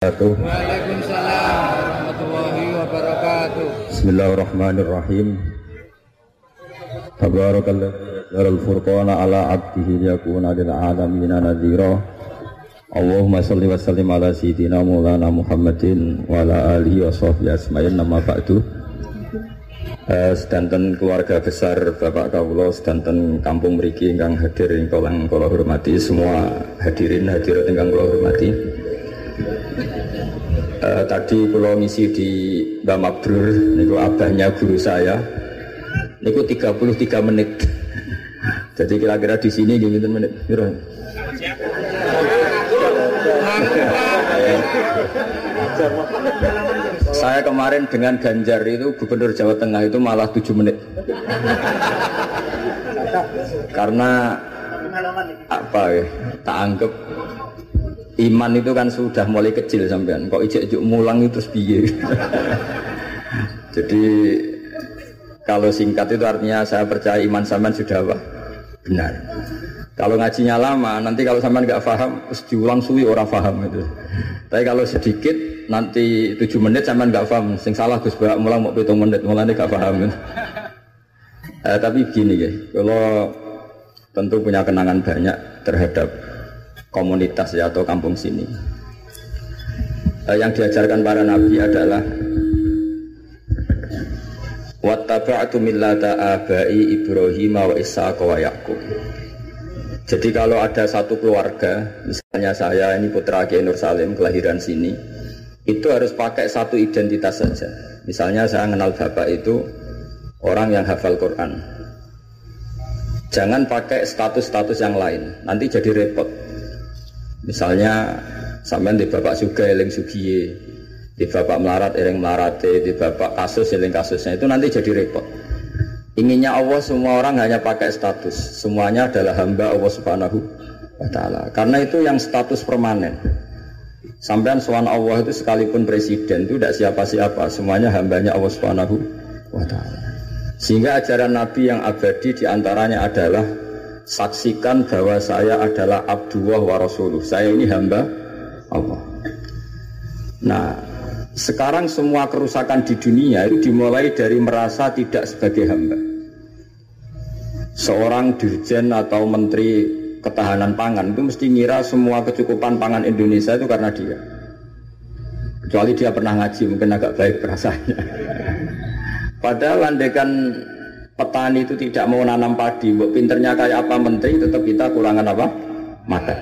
Waalaikumsalam warahmatullahi wabarakatuh. Bismillahirrahmanirrahim. Tabarakallah Darul furqana ala abdihi yakuna lil alamin nadhira. Allahumma salli wa sallim ala sayyidina Maulana Muhammadin wa ala alihi wa sahbihi asma'in nama ba'du. Uh, sedanten keluarga besar Bapak Kawulo sedanten kampung mriki ingkang hadir ingkang kula hormati semua hadirin hadirat ingkang kula hormati. Uh, tadi pulau ngisi di Mbak Mabrur niku abahnya guru saya. Niku 33 menit. Jadi kira-kira di sini gitu menit? Saya kemarin dengan Ganjar itu gubernur Jawa Tengah itu malah 7 menit. Karena apa ya? Tak anggap iman itu kan sudah mulai kecil sampean. Kok ijek juk mulang itu piye jadi kalau singkat itu artinya saya percaya iman sampean sudah apa? Benar. Kalau ngajinya lama nanti kalau sampean nggak paham terus diulang suwi orang paham itu. Tapi kalau sedikit nanti tujuh menit sampean nggak paham sing salah Gus Bak mulang mau hitung menit mulanya nggak paham eh, tapi begini ya kalau tentu punya kenangan banyak terhadap komunitas ya atau kampung sini. Eh, yang diajarkan para nabi adalah wattaba'tu millata abai Ibrahim wa Ishaq wa Yaqub. Jadi kalau ada satu keluarga, misalnya saya ini putra Kiai Nur Salim kelahiran sini, itu harus pakai satu identitas saja. Misalnya saya kenal bapak itu orang yang hafal Quran. Jangan pakai status-status yang lain, nanti jadi repot. Misalnya sampean di bapak juga eling sugiye, di bapak melarat eling melarate, di bapak kasus eling kasusnya itu nanti jadi repot. Inginnya Allah semua orang hanya pakai status, semuanya adalah hamba Allah Subhanahu wa taala. Karena itu yang status permanen. Sampean suan Allah itu sekalipun presiden itu tidak siapa-siapa, semuanya hambanya Allah Subhanahu wa taala. Sehingga ajaran Nabi yang abadi di antaranya adalah saksikan bahwa saya adalah Abdullah wa Rasuluh. Saya ini hamba Allah. Nah, sekarang semua kerusakan di dunia itu dimulai dari merasa tidak sebagai hamba. Seorang dirjen atau menteri ketahanan pangan itu mesti ngira semua kecukupan pangan Indonesia itu karena dia. Kecuali dia pernah ngaji, mungkin agak baik perasaannya. Padahal andekan petani itu tidak mau nanam padi, buat pinternya kayak apa menteri, tetap kita kurangan apa? Makan.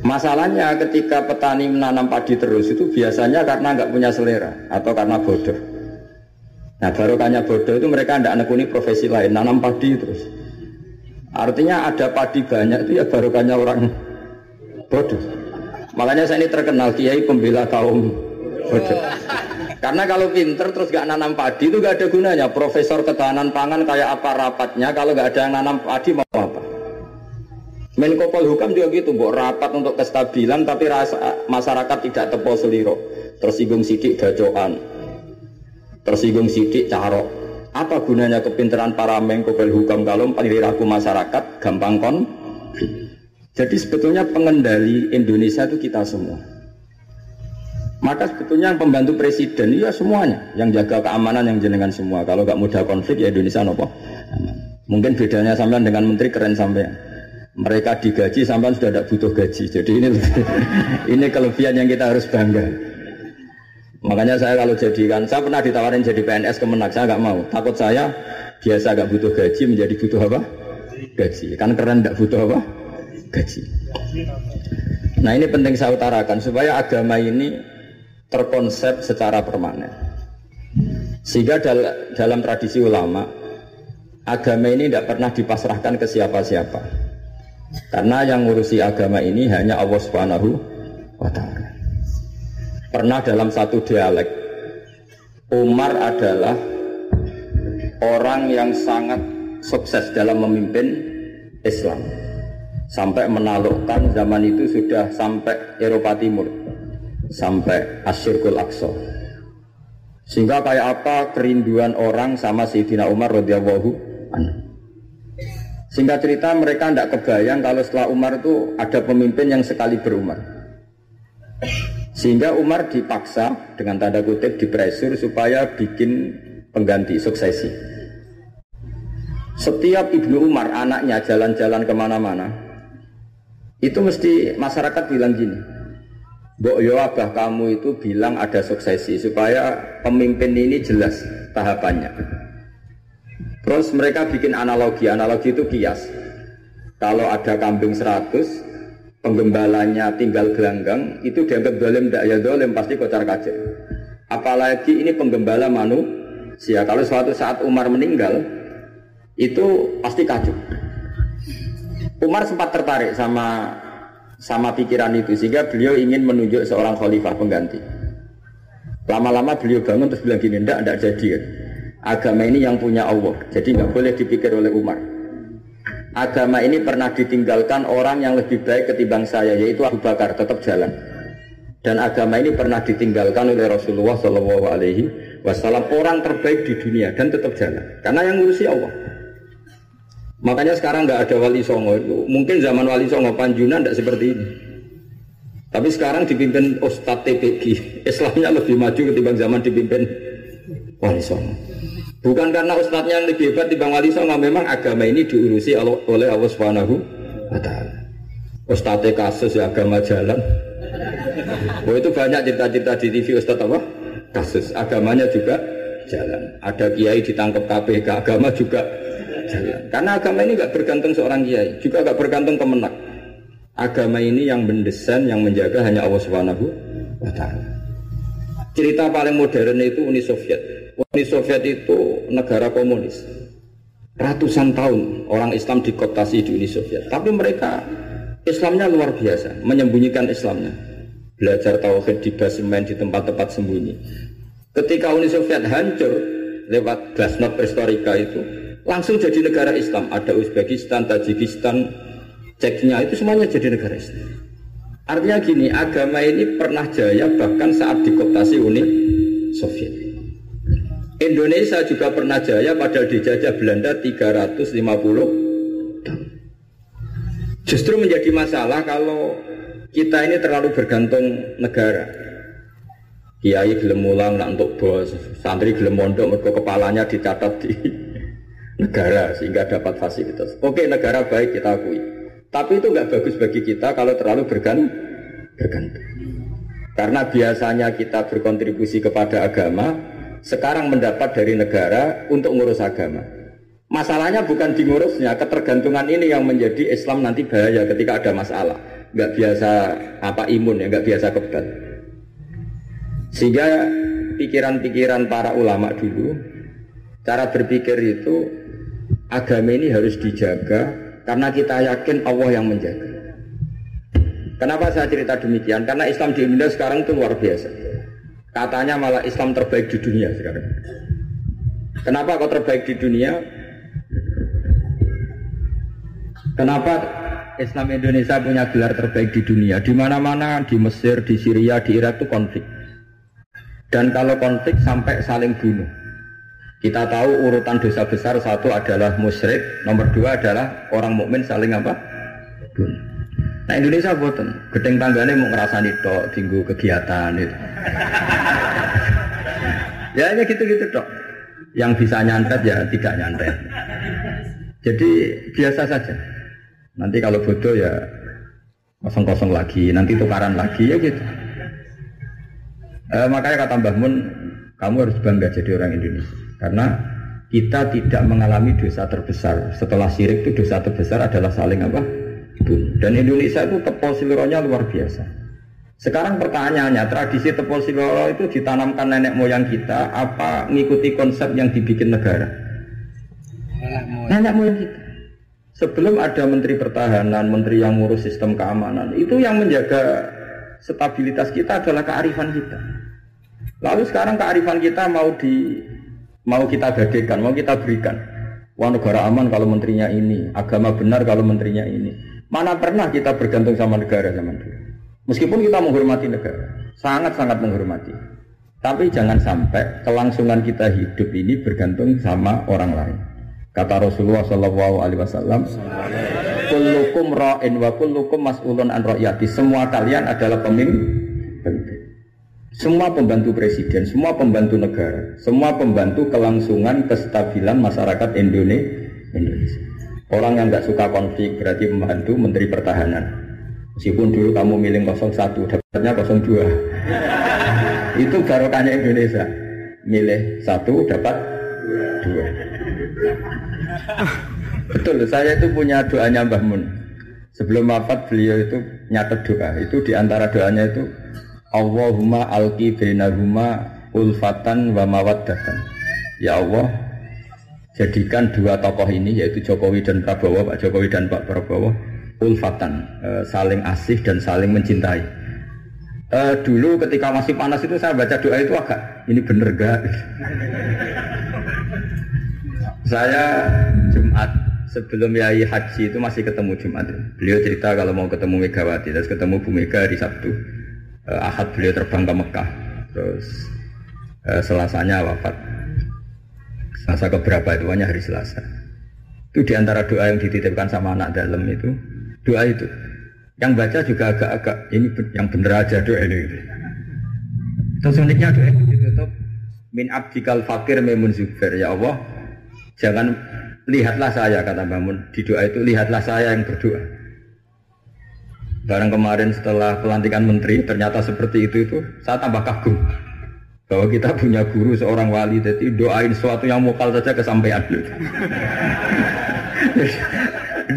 Masalahnya ketika petani menanam padi terus itu biasanya karena nggak punya selera atau karena bodoh. Nah barokahnya bodoh itu mereka tidak nekuni profesi lain, nanam padi terus. Artinya ada padi banyak itu ya barokahnya orang bodoh. Makanya saya ini terkenal kiai pembela kaum bodoh. Karena kalau pinter terus gak nanam padi itu gak ada gunanya. Profesor ketahanan pangan kayak apa rapatnya kalau gak ada yang nanam padi mau apa? Menko Polhukam juga gitu, buat rapat untuk kestabilan tapi rasa masyarakat tidak tepo seliro. Tersinggung sidik bacokan, tersinggung sidik carok. Apa gunanya kepintaran para Menko Polhukam kalau perilaku masyarakat gampang kon? Jadi sebetulnya pengendali Indonesia itu kita semua. Maka sebetulnya yang pembantu presiden ya semuanya, yang jaga keamanan yang jenengan semua. Kalau nggak mudah konflik ya Indonesia nopo. Mungkin bedanya sampean dengan menteri keren sampean. Mereka digaji sampean sudah tidak butuh gaji. Jadi ini ini kelebihan yang kita harus bangga. Makanya saya kalau jadikan, saya pernah ditawarin jadi PNS kemenak, saya nggak mau. Takut saya biasa nggak butuh gaji menjadi butuh apa? Gaji. Kan keren nggak butuh apa? Gaji. Nah ini penting saya utarakan supaya agama ini terkonsep secara permanen. Sehingga dal dalam tradisi ulama, agama ini tidak pernah dipasrahkan ke siapa-siapa. Karena yang ngurusi agama ini hanya Allah Subhanahu wa taala. Pernah dalam satu dialek Umar adalah orang yang sangat sukses dalam memimpin Islam. Sampai menaklukkan zaman itu sudah sampai Eropa Timur sampai Asyirkul Aqsa. Sehingga kayak apa kerinduan orang sama Sayyidina Umar radhiyallahu anhu. Sehingga cerita mereka tidak kebayang kalau setelah Umar itu ada pemimpin yang sekali berumar. Sehingga Umar dipaksa dengan tanda kutip dipresur supaya bikin pengganti suksesi. Setiap Ibnu Umar anaknya jalan-jalan ke mana-mana, itu mesti masyarakat bilang gini, Mbok yo abah kamu itu bilang ada suksesi supaya pemimpin ini jelas tahapannya. Terus mereka bikin analogi, analogi itu kias. Kalau ada kambing 100, penggembalanya tinggal gelanggang, itu dianggap dolim, tidak ya dolim, pasti kocar kacir. Apalagi ini penggembala manusia. Kalau suatu saat Umar meninggal, itu pasti kacau. Umar sempat tertarik sama sama pikiran itu sehingga beliau ingin menunjuk seorang khalifah pengganti. Lama-lama beliau bangun terus bilang gini, ndak, ndak jadi kan. Agama ini yang punya Allah, jadi nggak boleh dipikir oleh Umar. Agama ini pernah ditinggalkan orang yang lebih baik ketimbang saya, yaitu Abu Bakar, tetap jalan. Dan agama ini pernah ditinggalkan oleh Rasulullah Shallallahu Alaihi Wasallam orang terbaik di dunia dan tetap jalan, karena yang ngurusi Allah. Makanya sekarang nggak ada wali songo. Mungkin zaman wali songo Panjunan tidak seperti ini. Tapi sekarang dipimpin Ustadz TPG. Islamnya lebih maju ketimbang zaman dipimpin wali songo. Bukan karena ustadznya yang lebih hebat dibanding wali songo, memang agama ini diurusi oleh Allah Subhanahu wa taala. Ustadz kasus ya agama jalan. Oh itu banyak cerita-cerita di TV Ustadz apa? Kasus agamanya juga jalan. Ada kiai ditangkap KPK, agama juga jalan. Karena agama ini nggak bergantung seorang kiai, juga nggak bergantung kemenak. Agama ini yang mendesain, yang menjaga hanya Allah Subhanahu wa taala. Cerita paling modern itu Uni Soviet. Uni Soviet itu negara komunis. Ratusan tahun orang Islam dikoptasi di Uni Soviet. Tapi mereka Islamnya luar biasa, menyembunyikan Islamnya. Belajar tauhid di basemen di tempat-tempat sembunyi. Ketika Uni Soviet hancur lewat glasnost perestroika itu, langsung jadi negara Islam. Ada Uzbekistan, Tajikistan, Ceknya itu semuanya jadi negara Islam. Artinya gini, agama ini pernah jaya bahkan saat dikoptasi Uni Soviet. Indonesia juga pernah jaya pada dijajah Belanda 350 tahun. Justru menjadi masalah kalau kita ini terlalu bergantung negara. Kiai gelem mulang nak untuk bos, santri gelem mondok mergo kepalanya dicatat di negara sehingga dapat fasilitas. Oke negara baik kita akui. Tapi itu nggak bagus bagi kita kalau terlalu bergantung. Karena biasanya kita berkontribusi kepada agama, sekarang mendapat dari negara untuk ngurus agama. Masalahnya bukan di ngurusnya, ketergantungan ini yang menjadi Islam nanti bahaya ketika ada masalah. Nggak biasa apa imun ya, nggak biasa kebal. Sehingga pikiran-pikiran para ulama dulu, cara berpikir itu agama ini harus dijaga karena kita yakin Allah yang menjaga. Kenapa saya cerita demikian? Karena Islam di Indonesia sekarang itu luar biasa. Katanya malah Islam terbaik di dunia sekarang. Kenapa kok terbaik di dunia? Kenapa Islam Indonesia punya gelar terbaik di dunia? Di mana-mana, di Mesir, di Syria, di Irak itu konflik. Dan kalau konflik sampai saling bunuh. Kita tahu urutan dosa besar satu adalah musyrik, nomor dua adalah orang mukmin saling apa? Bunuh. Nah Indonesia boten, gedeng tanggane mau ngerasani tok tinggu kegiatan itu. ya hanya gitu-gitu dok. Yang bisa nyantet ya tidak nyantet. Jadi biasa saja. Nanti kalau bodoh ya kosong-kosong lagi, nanti tukaran lagi ya gitu. Eh, makanya kata Mbah Mun, kamu harus bangga jadi orang Indonesia. Karena kita tidak mengalami dosa terbesar. Setelah syirik itu dosa terbesar adalah saling apa? Bunuh. Dan Indonesia itu tepol siluronya luar biasa. Sekarang pertanyaannya, tradisi tepol itu ditanamkan nenek moyang kita apa mengikuti konsep yang dibikin negara? Nenek moyang kita. Sebelum ada menteri pertahanan, menteri yang ngurus sistem keamanan, itu yang menjaga stabilitas kita adalah kearifan kita. Lalu sekarang kearifan kita mau di mau kita gadekan, mau kita berikan. Wah negara aman kalau menterinya ini, agama benar kalau menterinya ini. Mana pernah kita bergantung sama negara zaman dulu. Meskipun kita menghormati negara, sangat-sangat menghormati. Tapi jangan sampai kelangsungan kita hidup ini bergantung sama orang lain. Kata Rasulullah Shallallahu Alaihi Wasallam, "Kullukum ra'in wa kullukum mas'ulun an ra'yati." Semua kalian adalah pemimpin. Semua pembantu presiden, semua pembantu negara, semua pembantu kelangsungan kestabilan masyarakat Indonesia. Orang yang nggak suka konflik berarti membantu Menteri Pertahanan. Meskipun dulu kamu milih 01, dapatnya 02. Itu barokahnya Indonesia. Milih satu dapat dua. Betul, saya itu punya doanya Mbah Mun. Sebelum wafat beliau itu nyatet doa. Itu di antara doanya itu Allahumma alki bainahuma ulfatan wa mawaddatan. Ya Allah, jadikan dua tokoh ini yaitu Jokowi dan Prabowo, Pak Jokowi dan Pak Prabowo ulfatan, e, saling asih dan saling mencintai. E, dulu ketika masih panas itu saya baca doa itu agak ini bener gak? saya Jumat sebelum Yai Haji itu masih ketemu Jumat. Beliau cerita kalau mau ketemu Megawati, terus ketemu Bu Mega di Sabtu. E, Ahad beliau terbang ke Mekah, terus e, Selasanya wafat. Selasa keberapa itu hanya hari Selasa. Itu di antara doa yang dititipkan sama anak dalam itu doa itu. Yang baca juga agak-agak ini yang bener aja doa ini. Terus uniknya doa itu ditutup min abdikal fakir memun zubair ya Allah jangan lihatlah saya kata bangun di doa itu lihatlah saya yang berdoa barang kemarin setelah pelantikan menteri ternyata seperti itu itu saya tambah kagum. Bahwa kita punya guru seorang wali jadi doain sesuatu yang mukal saja kesampaian.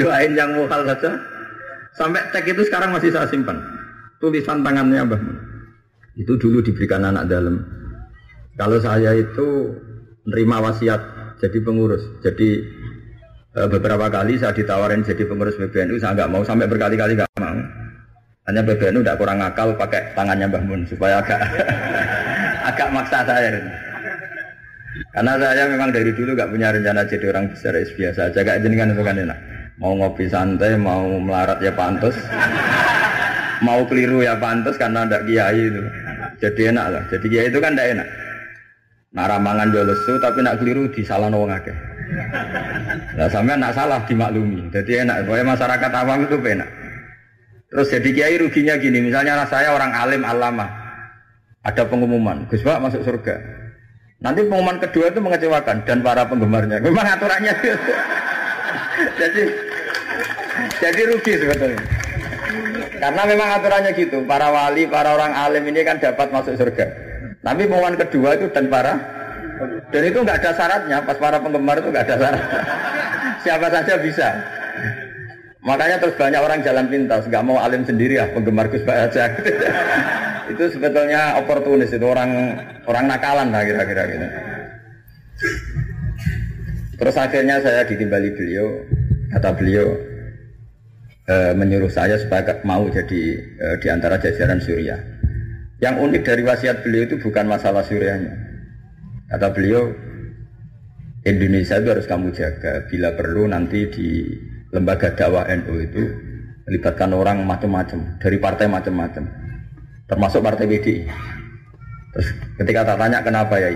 Doain yang mukal saja. Sampai tek itu sekarang masih saya simpan. Tulisan tangannya Mbah. Itu dulu diberikan anak dalam. Kalau saya itu menerima wasiat jadi pengurus. Jadi e, beberapa kali saya ditawarin jadi pengurus PBNU saya nggak mau. Sampai berkali-kali nggak mau hanya PBNU tidak kurang akal pakai tangannya Mbah Mun supaya agak agak maksa saya. Karena saya memang dari dulu gak punya rencana jadi orang besar biasa aja gak jenengan kan enak. Mau ngopi santai, mau melarat ya pantas. mau keliru ya pantas karena ada kiai itu. Jadi enak lah. Jadi kiai itu kan tidak enak. Nah ramangan jual lesu tapi nak keliru di salah wong akeh. Nah sampai nak salah dimaklumi. Jadi enak. Pokoknya masyarakat awam itu enak. Terus jadi kiai ruginya gini. Misalnya saya orang alim alama ada pengumuman, Gus Pak masuk surga. Nanti pengumuman kedua itu mengecewakan dan para penggemarnya. Memang aturannya jadi jadi rugi sebetulnya. Karena memang aturannya gitu. Para wali, para orang alim ini kan dapat masuk surga. Tapi pengumuman kedua itu dan para dan itu nggak ada syaratnya. Pas para penggemar itu nggak ada syarat. Siapa saja bisa. Makanya terus banyak orang jalan pintas, nggak mau alim sendiri ya, penggemar Gus aja itu sebetulnya oportunis itu orang orang nakalan lah kira-kira gitu. Terus akhirnya saya ditimbali beliau, kata beliau e, menyuruh saya supaya mau jadi e, di antara jajaran Suriah. Yang unik dari wasiat beliau itu bukan masalah Suriahnya. Kata beliau, Indonesia itu harus kamu jaga. Bila perlu nanti di lembaga dakwah NU itu melibatkan orang macam-macam dari partai macam-macam termasuk partai BDI. Terus ketika tak tanya kenapa ya,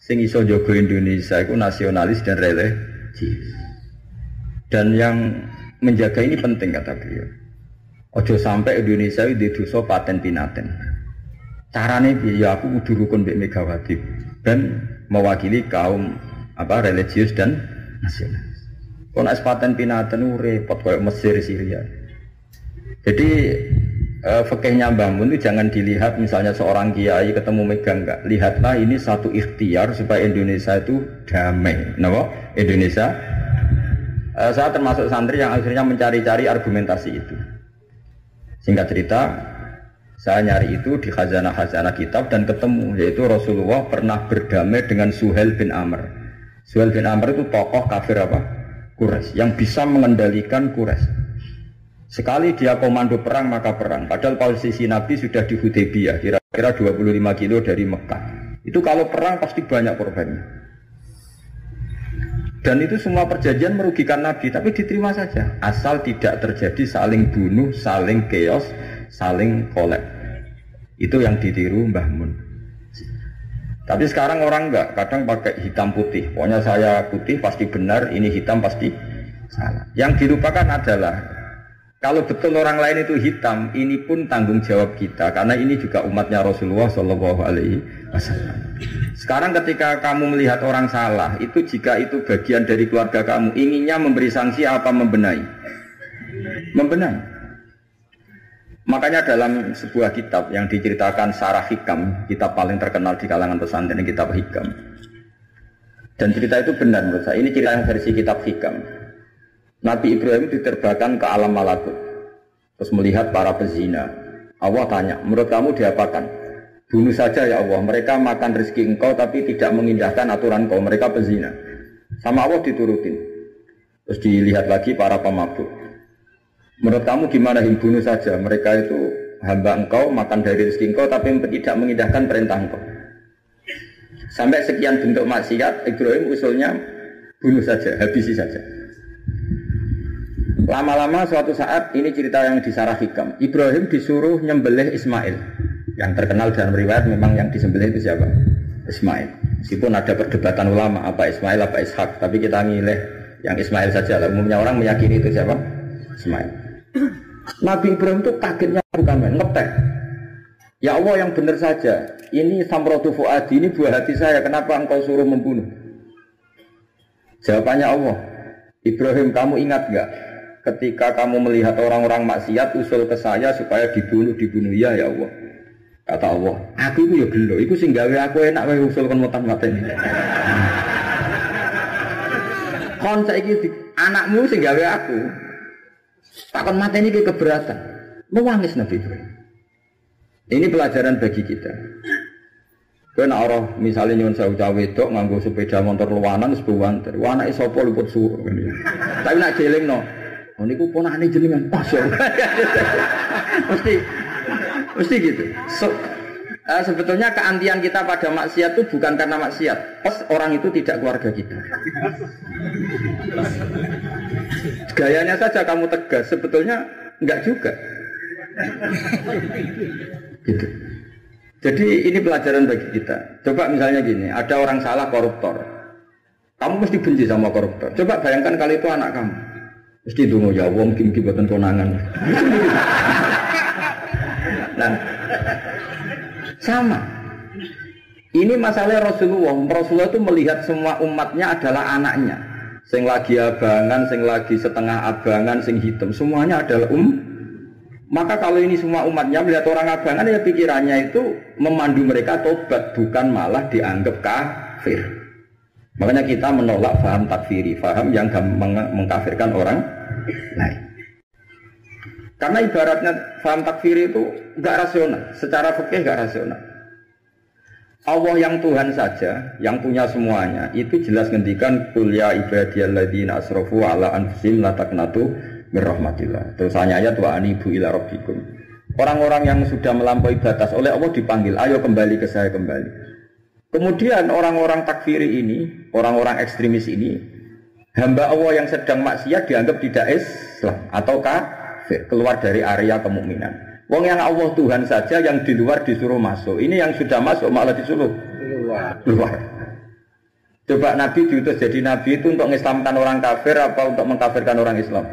sing iso jogo Indonesia itu nasionalis dan religius. Dan yang menjaga ini penting kata beliau. Ojo sampai Indonesia itu dosa paten pinaten. Caranya ya aku kudu rukun Megawati dan mewakili kaum apa religius dan nasionalis. Kalau paten pinaten repot kayak Mesir Syria. Jadi uh, fakihnya bangun itu jangan dilihat misalnya seorang kiai ketemu megang enggak. Lihatlah ini satu ikhtiar supaya Indonesia itu damai. Kenapa? Indonesia. Uh, saya termasuk santri yang akhirnya mencari-cari argumentasi itu. Singkat cerita, saya nyari itu di khazanah-khazanah kitab dan ketemu yaitu Rasulullah pernah berdamai dengan Suhel bin Amr. Suhel bin Amr itu tokoh kafir apa? Quraisy yang bisa mengendalikan Quraisy. Sekali dia komando perang maka perang. Padahal posisi Nabi sudah di Hudaybiyah, kira-kira 25 kilo dari Mekah. Itu kalau perang pasti banyak korbannya. Dan itu semua perjanjian merugikan Nabi, tapi diterima saja. Asal tidak terjadi saling bunuh, saling keos, saling kolek. Itu yang ditiru Mbah Mun. Tapi sekarang orang enggak, kadang pakai hitam putih. Pokoknya saya putih pasti benar, ini hitam pasti salah. Yang dilupakan adalah Kalau betul orang lain itu hitam, ini pun tanggung jawab kita karena ini juga umatnya Rasulullah Shallallahu Alaihi Wasallam. Sekarang ketika kamu melihat orang salah, itu jika itu bagian dari keluarga kamu, inginnya memberi sanksi apa membenahi? Membenahi. Makanya dalam sebuah kitab yang diceritakan Sarah Hikam, kitab paling terkenal di kalangan pesantren kitab Hikam. Dan cerita itu benar menurut saya. Ini cerita yang versi kitab Hikam. Nabi Ibrahim diterbangkan ke alam malakut. Terus melihat para pezina. Allah tanya, menurut kamu diapakan? Bunuh saja ya Allah, mereka makan rezeki engkau tapi tidak mengindahkan aturan kau, mereka pezina. Sama Allah diturutin. Terus dilihat lagi para pemabuk. Menurut kamu gimana him bunuh saja, mereka itu hamba engkau, makan dari rezeki engkau tapi tidak mengindahkan perintah engkau. Sampai sekian bentuk maksiat, Ibrahim usulnya bunuh saja, habisi saja. Lama-lama suatu saat ini cerita yang disarah hikam. Ibrahim disuruh nyembelih Ismail. Yang terkenal dalam riwayat memang yang disembelih itu siapa? Ismail. Meskipun ada perdebatan ulama apa Ismail apa Ishak, tapi kita milih yang Ismail saja. Umumnya orang meyakini itu siapa? Ismail. Nabi Ibrahim itu kagetnya bukan main, ngetek. Ya Allah yang benar saja. Ini samrotu fuadi, ini buah hati saya. Kenapa engkau suruh membunuh? Jawabannya Allah. Ibrahim kamu ingat gak ketika kamu melihat orang-orang maksiat usul ke saya supaya dibunuh dibunuh ya ya Allah kata Allah aku itu ya gelo itu sing gawe aku enak wae usul kon mutan mateni kon saiki anakmu sing gawe aku takon mateni iki keberatan mewangis Nabi Ibrahim ini pelajaran bagi kita Kena orang misalnya nyuwun saya cawe wedok nganggo sepeda motor luwanan sebuah antar. Wana isopo luput suruh. Tapi nak jeling no, Oh niku ponakane jenengan pas ya. mesti mesti gitu. So, uh, sebetulnya keantian kita pada maksiat itu bukan karena maksiat. Pas orang itu tidak keluarga kita. Gayanya saja kamu tegas, sebetulnya enggak juga. gitu. Jadi ini pelajaran bagi kita. Coba misalnya gini, ada orang salah koruptor. Kamu mesti benci sama koruptor. Coba bayangkan kali itu anak kamu. Mesti dungo ya wong mungkin buatan konangan. nah, sama. Ini masalah Rasulullah. Rasulullah itu melihat semua umatnya adalah anaknya. Sing lagi abangan, sing lagi setengah abangan, sing hitam. Semuanya adalah um. Maka kalau ini semua umatnya melihat orang abangan ya pikirannya itu memandu mereka tobat bukan malah dianggap kafir. Makanya kita menolak faham takfiri, faham yang mengkafirkan orang lain. Karena ibaratnya faham takfiri itu nggak rasional, secara fikih nggak rasional. Allah yang Tuhan saja, yang punya semuanya, itu jelas ngendikan kuliah ibadiyalladzina asrofu ala anfusim la taqnatu min rahmatillah. Terus hanya ayat wa anibu ila rabbikum. Orang-orang yang sudah melampaui batas oleh Allah dipanggil, ayo kembali ke saya kembali. Kemudian orang-orang takfiri ini, orang-orang ekstremis ini, hamba Allah yang sedang maksiat dianggap tidak Islam atau kafir, keluar dari area kemukminan. Wong yang Allah Tuhan saja yang di luar disuruh masuk. Ini yang sudah masuk malah disuruh keluar. keluar. Coba Nabi diutus jadi Nabi itu untuk mengislamkan orang kafir apa untuk mengkafirkan orang Islam?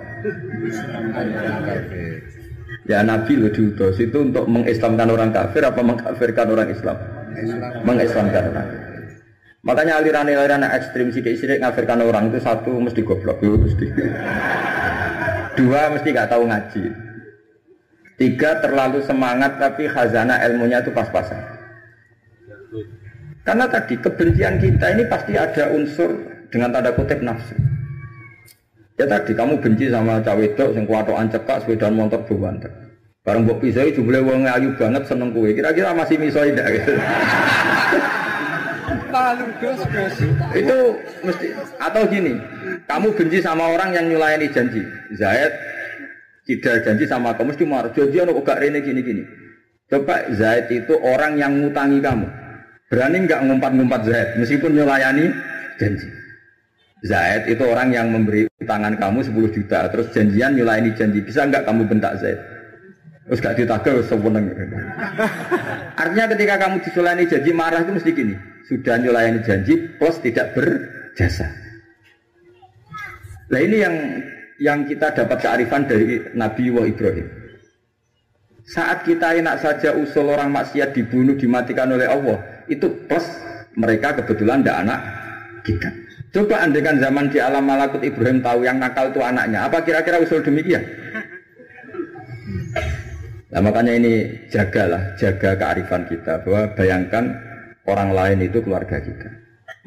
Ya Nabi lo diutus itu untuk mengislamkan orang kafir apa mengkafirkan orang Islam? mengislamkan orang. Makanya aliran-aliran ekstrim sidik-sidik ngafirkan orang itu satu mesti goblok mesti. Dua mesti nggak tahu ngaji. Tiga terlalu semangat tapi khazanah ilmunya itu pas-pasan. Karena tadi kebencian kita ini pasti ada unsur dengan tanda kutip nafsu. Ya tadi kamu benci sama cawe itu yang kuatoan cekak sepeda motor buwanter. Barang mbok pisoi jumlah wong ayu banget seneng kue. Kira-kira masih misoi ndak gitu. Itu mesti atau gini, kamu benci sama orang yang nyulayani janji. Zaid tidak janji sama kamu mesti marah. Janji kok gak rene gini-gini. Coba Zaid itu orang yang ngutangi kamu. Berani nggak ngumpat-ngumpat Zaid meskipun nyulayani janji. Zaid itu orang yang memberi tangan kamu 10 juta terus janjian nyulayani janji. Bisa nggak kamu bentak Zaid? Terus gak ditagih seweneng. Artinya ketika kamu disulani janji marah itu mesti gini. Sudah nyulayani janji plus tidak berjasa. Nah ini yang yang kita dapat kearifan dari Nabi wa Ibrahim. Saat kita enak saja usul orang maksiat dibunuh dimatikan oleh Allah, itu plus mereka kebetulan tidak anak kita. Coba andekan zaman di alam malakut Ibrahim tahu yang nakal itu anaknya, apa kira-kira usul demikian? Nah makanya ini jagalah, jaga kearifan kita bahwa bayangkan orang lain itu keluarga kita.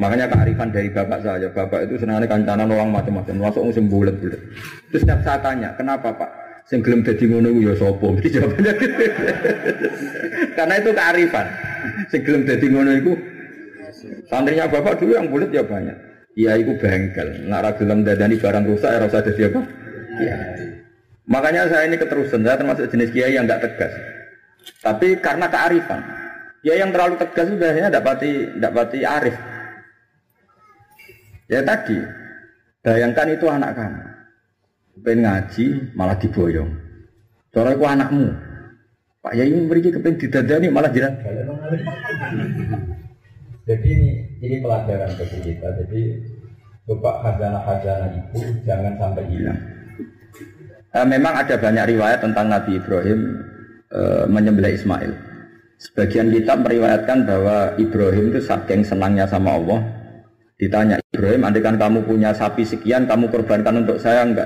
Makanya kearifan dari bapak saya, bapak itu senangnya kancanan orang macam-macam, masuk musim bulat-bulat. Terus setiap saya tanya, kenapa pak? Sing gelem dadi ngono ya? Mesti jawabannya. Karena itu kearifan. Sing gelem dadi ngono iku santrinya bapak dulu yang bulat ya banyak. Iya iku bengkel. Nek ora gelem dadani barang rusak ya ora usah dadi apa? Iya. Makanya saya ini keterusan, saya termasuk jenis kiai yang nggak tegas. Tapi karena kearifan, ya yang terlalu tegas itu biasanya tidak pati, tidak pati arif. Ya tadi, bayangkan itu anak kamu, pengen ngaji malah diboyong. Cara itu anakmu, Pak Yai memberi kepengen didadani malah jiran. Jadi ini ini pelajaran bagi kita. Jadi coba khazanah-khazanah itu jangan sampai hilang. Uh, memang ada banyak riwayat tentang Nabi Ibrahim uh, menyembelih Ismail. Sebagian kitab meriwayatkan bahwa Ibrahim itu saking senangnya sama Allah. Ditanya Ibrahim, andikan kamu punya sapi sekian, kamu korbankan untuk saya enggak?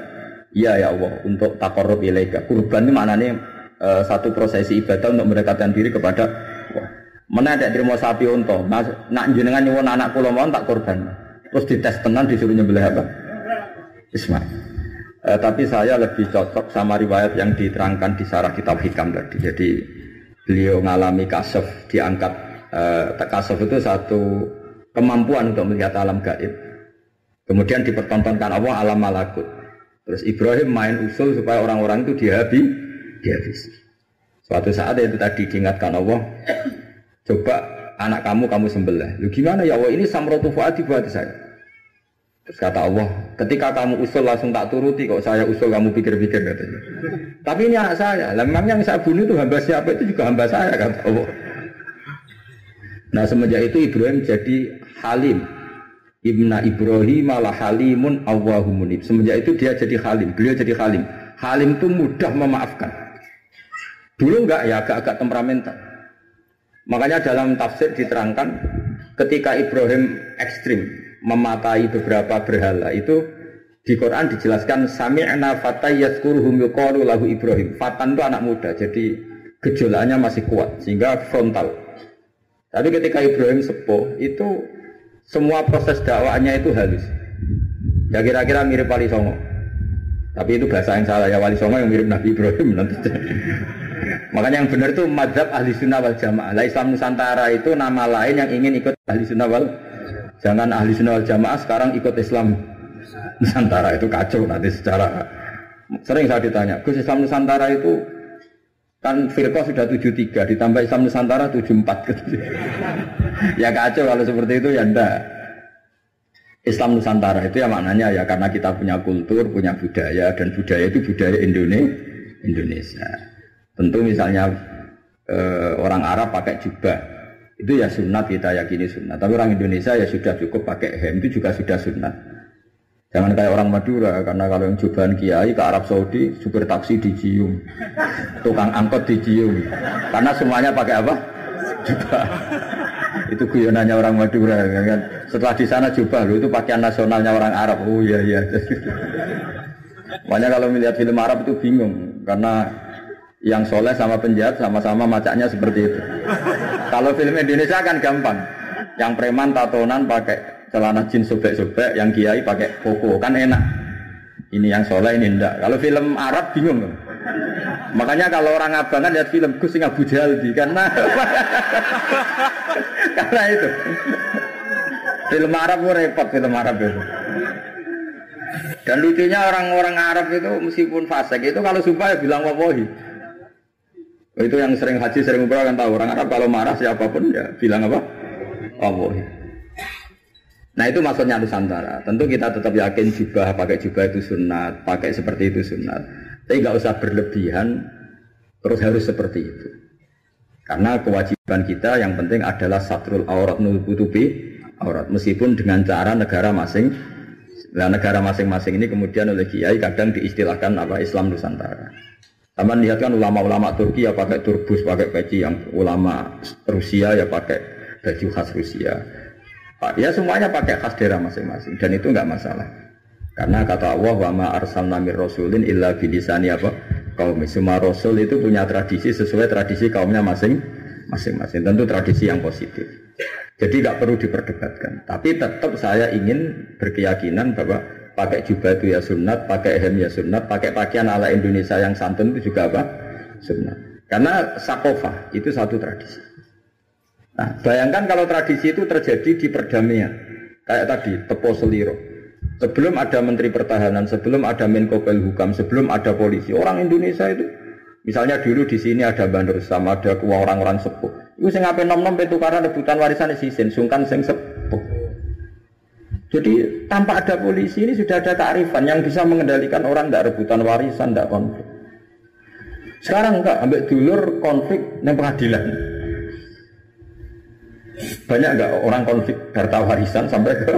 Iya ya Allah, untuk takorup ilaika. Kurban itu maknanya uh, satu prosesi ibadah untuk mendekatkan diri kepada Allah. Mana ada terima sapi untuk, nak jenengan nyuwun anak pulau mau tak korban. Terus dites tenan disuruh nyembelih apa? Ismail. Eh, tapi saya lebih cocok sama riwayat yang diterangkan di sarah kitab hikam tadi. Jadi beliau mengalami kasaf diangkat. Eh, kasaf itu satu kemampuan untuk melihat alam gaib. Kemudian dipertontonkan Allah alam malakut. Terus Ibrahim main usul supaya orang-orang itu dihabi, dihabisi. Suatu saat itu tadi diingatkan Allah, coba anak kamu kamu sembelih. Lu gimana ya Allah ini samrotu fuadi buat saya. Terus kata Allah, ketika kamu usul langsung tak turuti kok saya usul kamu pikir-pikir katanya. Tapi ini anak saya, memang yang saya bunuh itu hamba siapa itu juga hamba saya kata Allah. Nah semenjak itu Ibrahim jadi halim. Ibna Ibrahim malah halimun Allahumunib. Semenjak itu dia jadi halim, beliau jadi halim. Halim itu mudah memaafkan. Dulu enggak ya agak-agak temperamental. Makanya dalam tafsir diterangkan ketika Ibrahim ekstrim, mematai beberapa berhala itu di Quran dijelaskan sami'na fatay yazkuruhum yuqalu lahu Ibrahim. Fatan itu anak muda, jadi gejolaknya masih kuat sehingga frontal. Tapi ketika Ibrahim sepuh itu semua proses dakwahnya itu halus. Ya kira-kira mirip Wali Songo. Tapi itu bahasa yang salah ya Wali Songo yang mirip Nabi Ibrahim nanti. Makanya yang benar itu madhab ahli sunnah wal jamaah. Islam Nusantara itu nama lain yang ingin ikut ahli sunnah wal Jangan ahli sunnah jamaah sekarang ikut Islam. Nusantara itu kacau nanti secara sering saya ditanya, Gus Islam Nusantara itu kan firqa sudah 73 ditambah Islam Nusantara 74 ya kacau kalau seperti itu ya ndak. Islam Nusantara itu ya maknanya ya karena kita punya kultur, punya budaya dan budaya itu budaya Indonesia. Tentu misalnya eh, orang Arab pakai jubah, itu ya sunat kita yakini sunat. Tapi orang Indonesia ya sudah cukup pakai hem itu juga sudah sunat. Jangan kayak orang Madura karena kalau yang jubahan kiai ke Arab Saudi supir taksi dicium, tukang angkot dicium. Karena semuanya pakai apa? Jubah. itu guyonannya orang Madura kan. Setelah di sana jubah lo itu pakaian nasionalnya orang Arab. Oh iya iya. Makanya kalau melihat film Arab itu bingung karena yang soleh sama penjahat sama-sama macaknya seperti itu. Kalau film Indonesia kan gampang. Yang preman tatonan pakai celana jeans sobek-sobek, yang kiai pakai koko kan enak. Ini yang soleh ini enggak. Kalau film Arab bingung. Makanya kalau orang abangan lihat film Gus Abu Jaldi karena karena itu. Film Arab itu repot film Arab itu. Dan lucunya orang-orang Arab itu meskipun fasik itu kalau sumpah ya bilang wawahi. Itu yang sering haji, sering umrah kan tahu orang Arab kalau marah siapa pun ya bilang apa? Allah. Nah itu maksudnya Nusantara. Tentu kita tetap yakin jubah pakai jubah itu sunat, pakai seperti itu sunat. Tapi nggak usah berlebihan, terus harus seperti itu. Karena kewajiban kita yang penting adalah satrul aurat nutupi aurat. Meskipun dengan cara negara masing Nah negara masing-masing ini kemudian oleh kiai kadang diistilahkan apa Islam Nusantara. Taman lihat kan ulama-ulama Turki ya pakai turbus, pakai peci yang ulama Rusia ya pakai baju khas Rusia. Ya semuanya pakai khas daerah masing-masing dan itu nggak masalah. Karena kata Allah wa ma arsalna mir rasulin illa bilisani apa? Kaum semua rasul itu punya tradisi sesuai tradisi kaumnya masing masing-masing. Tentu tradisi yang positif. Jadi nggak perlu diperdebatkan. Tapi tetap saya ingin berkeyakinan bahwa pakai jubah itu ya sunat, pakai hem ya sunat, pakai pakaian ala Indonesia yang santun itu juga apa? Sunat. Karena sakofa itu satu tradisi. Nah, bayangkan kalau tradisi itu terjadi di perdamaian. Kayak tadi, tepo seliro. Sebelum ada Menteri Pertahanan, sebelum ada Menko Pelhukam, sebelum ada polisi, orang Indonesia itu Misalnya dulu di sini ada Bandar sama ada orang-orang sepuh. Itu sing ngapain nom nom karena rebutan warisan di sini, sungkan sing sepuh. Jadi tanpa ada polisi ini sudah ada kearifan yang bisa mengendalikan orang tidak rebutan warisan, tidak konflik. Sekarang enggak, ambil dulur konflik yang pengadilan. Banyak enggak orang konflik harta warisan sampai ke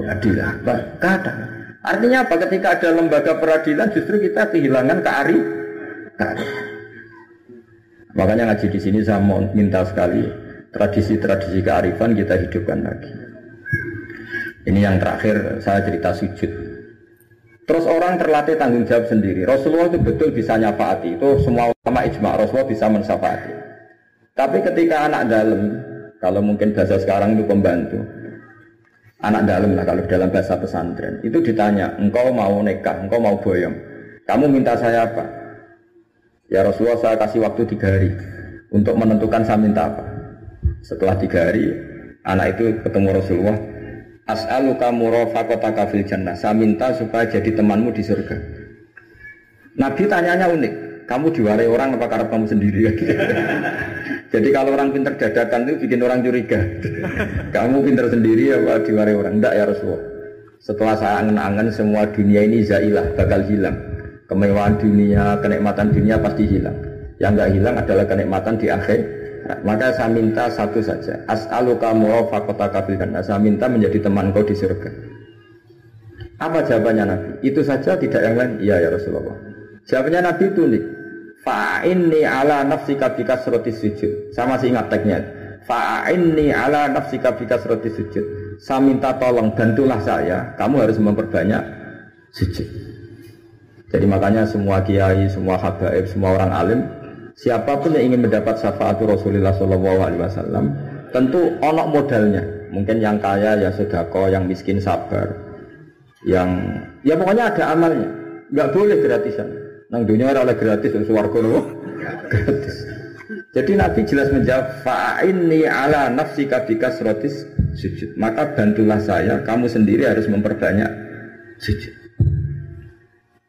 pengadilan? Kadang. Artinya apa? Ketika ada lembaga peradilan justru kita kehilangan kearifan. Makanya ngaji di sini saya minta sekali tradisi-tradisi kearifan kita hidupkan lagi. Ini yang terakhir saya cerita sujud. Terus orang terlatih tanggung jawab sendiri. Rasulullah itu betul bisa nyafaati. Itu semua ulama ijma Rasulullah bisa mensafaati. Tapi ketika anak dalam, kalau mungkin bahasa sekarang itu pembantu, anak dalam lah kalau dalam bahasa pesantren, itu ditanya, engkau mau nikah, engkau mau boyong, kamu minta saya apa? Ya Rasulullah saya kasih waktu tiga hari untuk menentukan saya minta apa. Setelah tiga hari, anak itu ketemu Rasulullah, As'aluka murafaqataka fil jannah. Saya minta supaya jadi temanmu di surga. Nabi tanyanya unik. Kamu diwarai orang apa karena kamu sendiri? jadi kalau orang pinter dadakan itu bikin orang curiga. kamu pinter sendiri apa diwarai orang? Enggak ya Rasulullah. Setelah saya angen-angen semua dunia ini zailah, bakal hilang. Kemewahan dunia, kenikmatan dunia pasti hilang. Yang enggak hilang adalah kenikmatan di akhir maka saya minta satu saja. As'aluka murafaqataka fil jannah. Saya minta menjadi teman kau di surga. Apa jawabannya Nabi? Itu saja tidak yang lain? Iya ya Rasulullah. Jawabannya Nabi itu nih. Fa'inni ala nafsika bika surati sujud. Saya masih ingat teksnya. Fa'inni ala nafsika bika surati sujud. Saya minta tolong bantulah saya. Kamu harus memperbanyak sujud. Jadi makanya semua kiai, semua habaib, semua orang alim siapa pun yang ingin mendapat syafaat Rasulullah Shallallahu Alaihi Wasallam tentu onok modalnya. Mungkin yang kaya ya sedako yang miskin sabar. Yang ya pokoknya ada amalnya. Nggak boleh gratisan. Nang dunia oleh gratis suwargo gratis. Jadi Nabi jelas menjawab fa'inni ala nafsi kabika serotis sujud. Maka bantulah saya kamu sendiri harus memperbanyak sujud.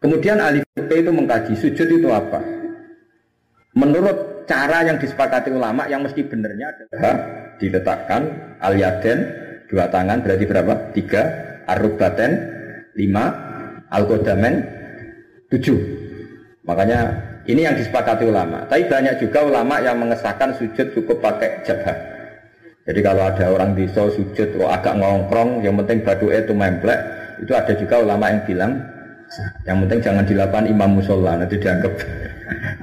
Kemudian alif itu mengkaji sujud itu apa Menurut cara yang disepakati ulama yang mesti benernya adalah diletakkan al yaden dua tangan berarti berapa? Tiga arubaten lima al kodamen tujuh. Makanya ini yang disepakati ulama. Tapi banyak juga ulama yang mengesahkan sujud cukup pakai jabah. Jadi kalau ada orang di sujud kok agak ngongkrong, yang penting badu itu memplek, itu ada juga ulama yang bilang yang penting jangan dilakukan imam musola nanti dianggap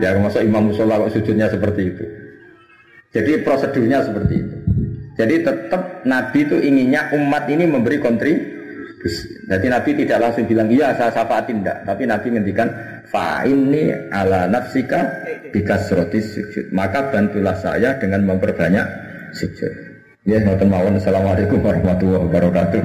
ya masa imam musola kok sujudnya seperti itu. Jadi prosedurnya seperti itu. Jadi tetap Nabi itu inginnya umat ini memberi kontribusi. Jadi Nabi tidak langsung bilang iya saya syafaatin tidak, tapi Nabi ngendikan fa ini ala nafsika bikasrotis sujud. Maka bantulah saya dengan memperbanyak sujud. Ya, Assalamualaikum warahmatullahi wabarakatuh.